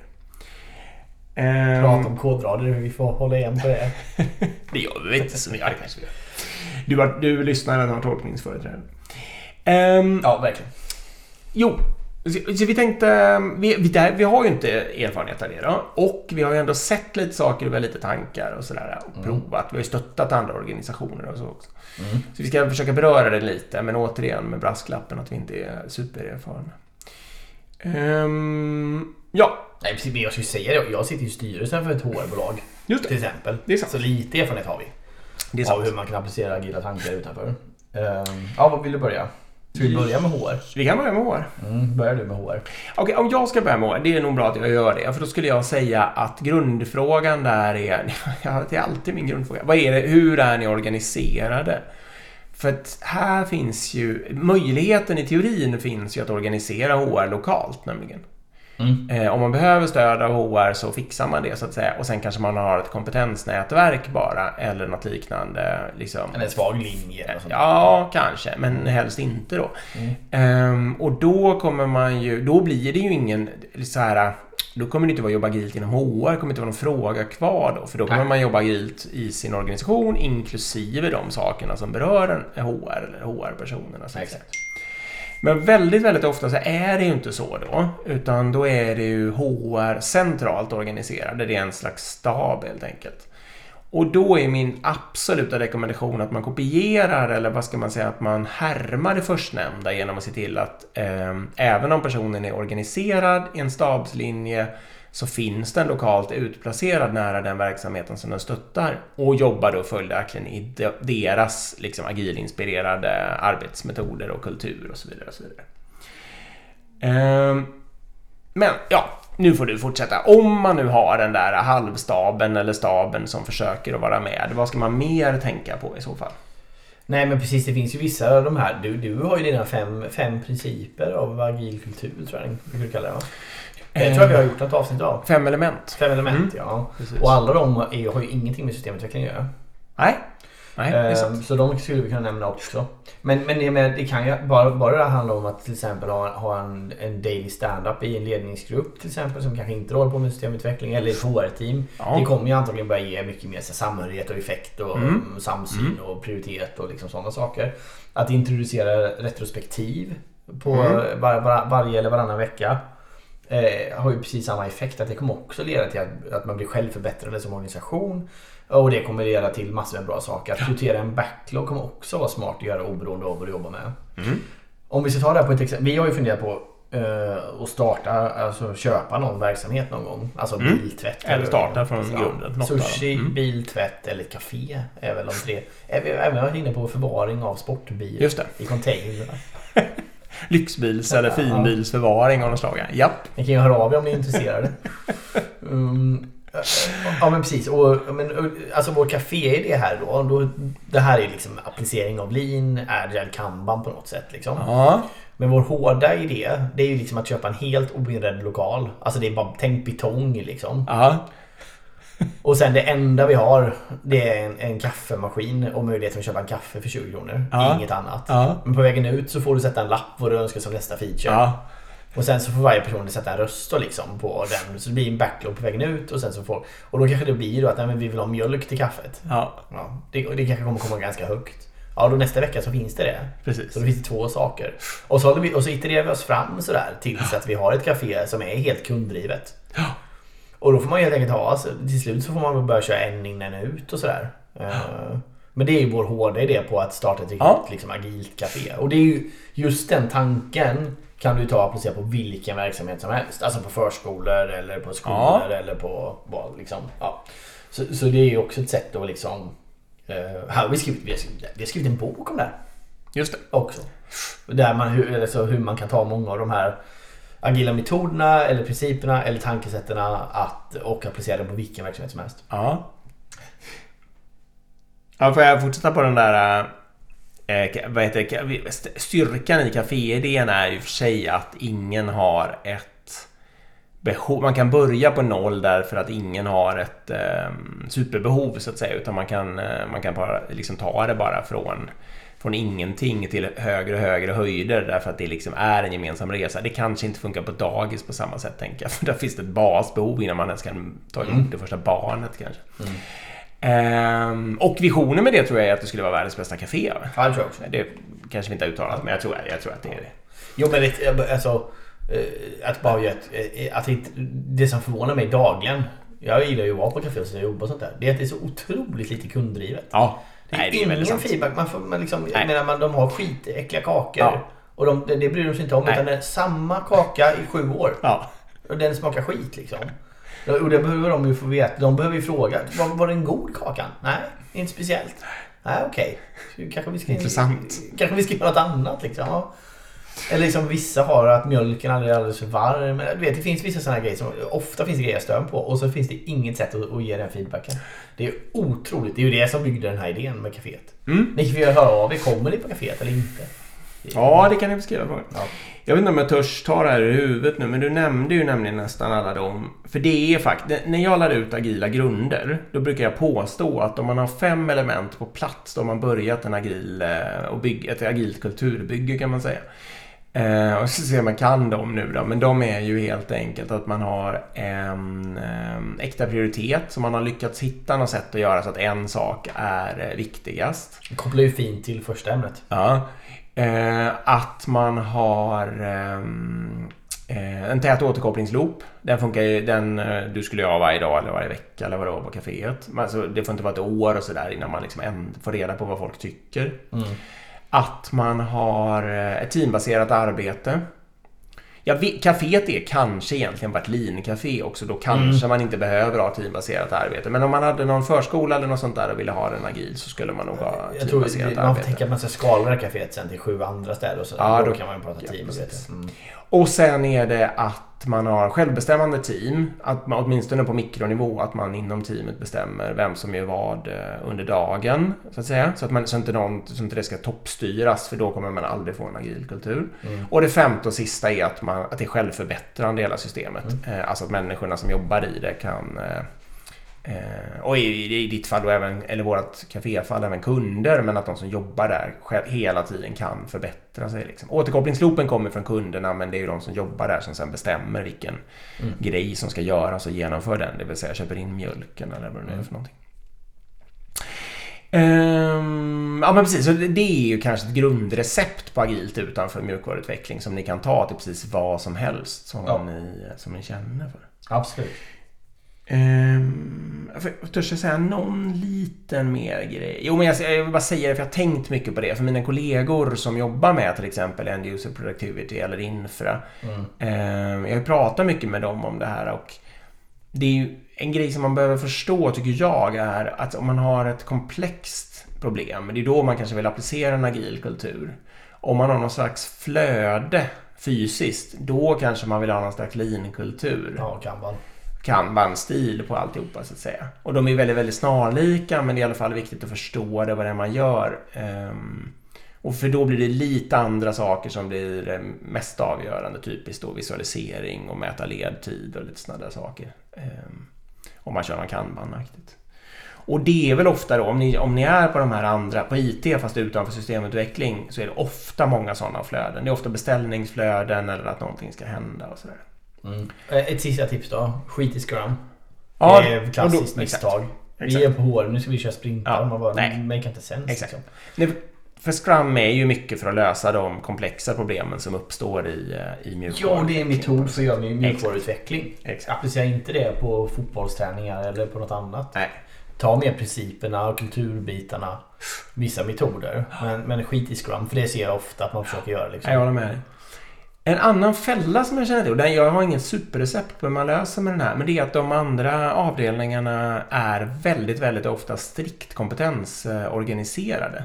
Eh, Prata om kodrader, vi får hålla igen på det. det gör vi inte så mycket. Ja, det kanske vi gör. Du, har, du lyssnar eller har tolkningsföreträde. Ehm, Ja, verkligen. Jo, så, vi tänkte... Vi, vi, där, vi har ju inte erfarenhet av det då. Och vi har ju ändå sett lite saker och vi har lite tankar och sådär. Och provat. Vi har ju stöttat andra organisationer och så också. Mm. Så vi ska försöka beröra det lite, men återigen med brasklappen att vi inte är supererfarna. Ehm, ja, Nej, precis. men Jag skulle säga det. Jag sitter i styrelsen för ett HR-bolag. just Till det. exempel. Det är sant. Så lite erfarenhet har vi. Det är Av sant. hur man kan applicera agila tankar utanför. Ehm, ja, vad vill du börja? Ska vi börja med HR? Vi kan börja med HR. Mm, börjar du med HR? Okej, om jag ska börja med HR, det är nog bra att jag gör det. För då skulle jag säga att grundfrågan där är... Det är alltid min grundfråga. Vad är det? Hur är ni organiserade? För att här finns ju... Möjligheten i teorin finns ju att organisera HR lokalt nämligen. Mm. Eh, om man behöver stöd av HR så fixar man det så att säga. Och sen kanske man har ett kompetensnätverk bara eller något liknande. Liksom. Eller en svag linje eller sånt. Ja, kanske, men helst inte då. Mm. Ehm, och då kommer man ju, då blir det ju ingen så här, då kommer det inte vara jobba agilt inom HR, det kommer inte vara någon fråga kvar då, för då kommer man jobba agilt i sin organisation inklusive de sakerna som berör en HR eller HR-personerna. så. Men väldigt, väldigt ofta så är det ju inte så då. Utan då är det ju HR centralt organiserade. Det är en slags stab helt enkelt. Och då är min absoluta rekommendation att man kopierar, eller vad ska man säga, att man härmar det förstnämnda genom att se till att eh, även om personen är organiserad i en stabslinje så finns den lokalt utplacerad nära den verksamheten som den stöttar och jobbar då följaktligen i deras liksom, agilinspirerade arbetsmetoder och kultur och så vidare. Och så vidare. Ehm, men ja, nu får du fortsätta. Om man nu har den där halvstaben eller staben som försöker att vara med, vad ska man mer tänka på i så fall? Nej men precis, det finns ju vissa av de här. Du, du har ju dina fem, fem principer av agil kultur tror jag du kalla det va? Jag tror att vi har gjort något avsnitt av. Fem element. Fem element Mm. ja. Precis. Och alla de är, har ju ingenting med systemutveckling att göra. Nej, Nej det är Ehm, sant. så de skulle vi kunna nämna också. Men, men det, det kan ju bara, bara det handla om att till exempel ha, ha en, en daily stand-up i en ledningsgrupp till exempel som kanske inte håller på med systemutveckling eller ett HR-team. Ja. Det kommer ju antagligen börja ge mycket mer samhörighet och effekt och Mm. mm. samsyn och prioritet och liksom sådana saker. Att introducera retrospektiv på Mm. var, var, varje eller varannan vecka eh, har ju precis samma effekt. Att det kommer också leda till att, att man blir självförbättrande som organisation. Och det kommer leda till massor med bra saker. Att prioritera en backlog kommer också vara smart att göra oberoende av vad du jobbar med. Mm. Om vi ska ta det här på ett exempel. Vi har ju funderat på eh, att starta, alltså köpa någon verksamhet någon gång. Alltså Mm. biltvätt. Eller starta från grunden, något Sushi. Mm. biltvätt eller café är väl de tre. Är Vi har även varit inne på förvaring av sportbil Just det. i containrar. Lyxbils eller finbilsförvaring av något slag. Japp. Ni kan ju höra av er om ni är intresserade. Um, ja men precis. Och, men, alltså vår café-idé här då, då. Det här är liksom applicering av lean, agile kanban på något sätt. Liksom. Ja. Men vår hårda idé, det är ju liksom att köpa en helt oinredd lokal. Alltså det är bara tänk betong liksom. Ja. Och sen det enda vi har, det är en, en kaffemaskin och möjligheten att köpa en kaffe för 20 kronor. Ja. Inget annat. Ja. Men på vägen ut så får du sätta en lapp vad du önskar som nästa feature. Ja. Och sen så får varje person sätta en röst då liksom på den. Så det blir en backlog på vägen ut och sen så får... Och då kanske det blir då att nej, men vi vill ha mjölk till kaffet. Ja. Ja, det, det kanske kommer komma ganska högt. Ja, då nästa vecka så finns det det. Precis. Så då finns det två saker. Och så, vi, och så itererar vi oss fram sådär tills att vi har ett café som är helt kunddrivet. Ja. Och då får man helt enkelt ha, alltså, till slut så får man väl börja köra en in en ut och sådär. Eh, Men det är ju vår hårda idé på att starta ett riktigt Ja. liksom, agilt café. Och det är ju just den tanken kan du ta och applicera på vilken verksamhet som helst. Alltså på förskolor eller på skolor Ja. eller på vad liksom. Ja. Så, så det är ju också ett sätt att liksom... har vi, skrivit, vi, har skrivit, vi har skrivit en bok om det här Just det. också. Där man, hur, alltså hur man kan ta många av de här agila metoderna eller principerna eller tankesätten att, och applicera dem på vilken verksamhet som helst. Ja. Ja, får jag fortsätta på den där... Eh, eh vad heter det? Styrkan i kaféidén är ju för sig att ingen har ett behov. Man kan börja på noll därför att ingen har ett eh, superbehov så att säga. Utan man kan, eh, man kan bara liksom ta det bara från, från ingenting till högre och högre höjder därför att det liksom är en gemensam resa. Det kanske inte funkar på dagis på samma sätt tänker jag. För där finns det ett basbehov innan man ens kan ta emot det första barnet kanske. Ehm, och visionen med det tror jag är att det skulle vara världens bästa café. Ja, det tror jag också. Det kanske vi inte har uttalat, men jag tror, jag tror att det är det. Jo men det, alltså, eh, att bara eh, att inte, det som förvånar mig dagligen. Jag gillar ju att vara på café och jobba och sånt där. Det är att det är så otroligt lite kunddrivet. Ja, Det är, nej, det är ingen sant. feedback. Man får, man liksom, jag menar, man, de har skitäckliga kakor. Ja. Och de, det, det bryr de sig inte om. Nej. Utan det är samma kaka i sju år. Ja, Och den smakar skit liksom. Och det behöver de ju få veta. De behöver ju fråga. Var, var den god kakan? Nej, inte speciellt. Nej, okej. Så Kanske vi ska... Intressant. Kanske vi ska göra något annat liksom. Eller liksom vissa har att mjölken aldrig är alldeles för varm. Du vet, det finns vissa sådana grejer som ofta finns grejer jag stör på. Och så finns det inget sätt att, att ge den feedbacken. Det är otroligt. Det är ju det som byggde den här idén med kaféet. Mm. Ni får ju höra av er. Kommer ni på kaféet eller inte? ja det kan jag beskriva för. Ja. Jag vet inte om jag törs ta det här i huvudet nu, men du nämnde ju nämligen nästan alla dem. För det är faktiskt, när jag lär ut agila grunder, då brukar jag påstå att om man har fem element på plats, då har man börjat en agil, eh, och bygg, ett agilt kulturbygge kan man säga. Eh, och så ser man kan dem nu då, men de är ju helt enkelt att man har en eh, äkta prioritet, så man har lyckats hitta något sätt att göra så att en sak är eh, viktigast. Det kopplar ju fint till första ämnet. Ja. Eh, att man har ehm, eh, en tät återkopplingsloop. Den funkar ju, den, eh, du skulle ju ha varje dag eller varje vecka eller vad det var på kaféet. Men alltså, det får inte vara ett år och sådär innan man liksom får reda på vad folk tycker. Mm. Att man har eh, ett teambaserat arbete. Ja, caféet är kanske egentligen vart lincafé också. Då kanske man inte behöver ha teambaserat arbete. Men om man hade någon förskola eller något sånt där och ville ha den agil så skulle man nog ha Jag tror teambaserat man får arbete. tänka att man ska skala det här kaféet sen till sju andra städer och så. Ja, då, då- kan man ju prata ja, teamarbete. Mm. Och sen är det att man har självbestämmande team. Att man, åtminstone på mikronivå, att man inom teamet bestämmer vem som gör vad eh, under dagen. Så att säga. Så att man, så inte, någon, så inte det ska toppstyras, för då kommer man aldrig få en agil kultur. Mm. Och det femte och sista är att, man, att det är självförbättrande i hela systemet. Eh, alltså att människorna som jobbar i det kan Eh, och i, i, ditt fall då även, eller vårt kaféfall, även kunder, men att de som jobbar där själv, hela tiden kan förbättra sig. Liksom. Återkopplingsloopen kommer från kunderna, men det är ju de som jobbar där som sen bestämmer vilken Mm. grej som ska göras och genomför den, det vill säga köper in mjölken eller vad det nu är Mm. för någonting. Ehm, ja men precis, så det det är ju kanske ett grundrecept på agilt utanför mjukvaruutveckling som ni kan ta till precis vad som helst som, Ja. ni, som ni känner för. Absolut. Um, törs jag säga någon liten mer grej? Jo, men jag, jag vill bara säga det för jag har tänkt mycket på det. För mina kollegor som jobbar med till exempel End User Productivity eller Infra. Mm. ehm, jag pratat mycket med dem om det här och det är ju en grej som man behöver förstå tycker jag är att om man har ett komplext problem, det är då man kanske vill applicera en agil kultur. Om man har någon slags flöde fysiskt, då kanske man vill ha någon slags lean-kultur Ja, Kanban kanbanstil på alltihopa så att säga. Och de är väldigt, väldigt snarlika men det är i alla fall viktigt att förstå det, vad det är man gör. Um, och för då blir det lite andra saker som blir eh, mest avgörande, typiskt då visualisering och mäta ledtid och lite sådana där saker. Um, om man kör någon kanban-aktigt. Och det är väl ofta då, om ni, om ni är på de här andra, på IT fast utanför systemutveckling, så är det ofta många sådana flöden. Det är ofta beställningsflöden eller att någonting ska hända och sådär. Mm. Eh, Ett sista tips då. Skit i Scrum. Ja, det är klassiskt då- misstag. Exakt. Vi är på HR, nu ska vi köra sprintar. Ja, Man bara, nej. make inte sense. Exakt. Liksom. Nej, för Scrum är ju mycket för att lösa de komplexa problemen som uppstår i, eh, i mjukvaru. Ja, det är en metod för att göra mjukvaruutveckling. Applicera inte det på fotbollsträningar eller på något annat. Nej. Ta med principerna och kulturbitarna. Vissa metoder. Men, men skit i Scrum, för det ser jag ofta att man försöker göra. Liksom. Jag håller med dig. En annan fälla som jag känner till, och den- jag har inget superrecept på hur man löser med den här, men det är att de andra avdelningarna är väldigt, väldigt ofta strikt kompetensorganiserade.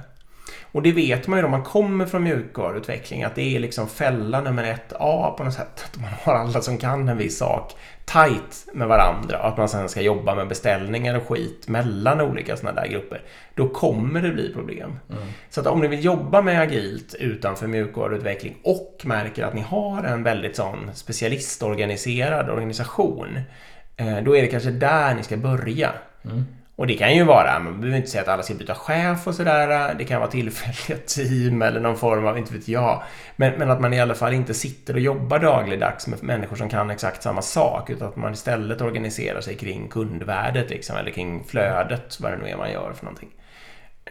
Och det vet man ju om man kommer från mjukvaruutveckling, att det är liksom fälla nummer ett A på något sätt. Att man har alla som kan en viss sak tight med varandra och att man sen ska jobba med beställningar och skit mellan olika sådana där grupper. Då kommer det bli problem. Mm. Så att om ni vill jobba med agilt utanför mjukvaruutveckling och märker att ni har en väldigt sån specialistorganiserad organisation, eh, då är det kanske där ni ska börja. Mm. Och det kan ju vara, man behöver inte säga att alla ska byta chef och sådär. Det kan vara tillfälliga team eller någon form av, inte vet jag. Men, men att man i alla fall inte sitter och jobbar dagligdags med människor som kan exakt samma sak. Utan att man istället organiserar sig kring kundvärdet liksom, eller kring flödet, vad det nu är man gör för någonting.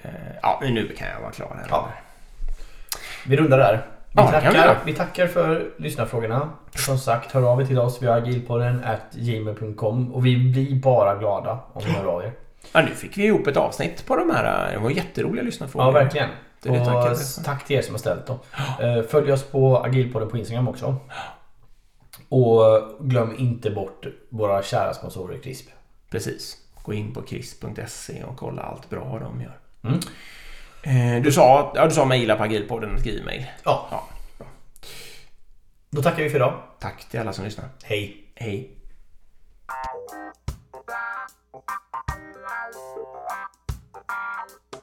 Eh, Ja, men nu kan jag vara klar här. Ja. Vi rundar där. Vi, Ja, vi tackar, vi tackar för lyssnarfrågorna. Som sagt, hör av er till oss via agilpodden at gmail.com och vi blir bara glada om ni hör av er. Ja, nu fick vi ihop ett avsnitt på de här. Det var jätteroliga lyssnarfrågor. Ja, verkligen. Det det för. tack till er som har ställt dem. Eh, Följ oss på agilpodden på Instagram också. Och glöm inte bort våra kära sponsorer CRISP. Precis. Gå in på krisp.se och kolla allt bra de gör. Mm. Eh, Du sa, ja, du sa mejla på agilpodden och skriv mejl. Ja. Ja. Då tackar vi för idag. Tack till alla som lyssnar. Hej! Hej. Thank you.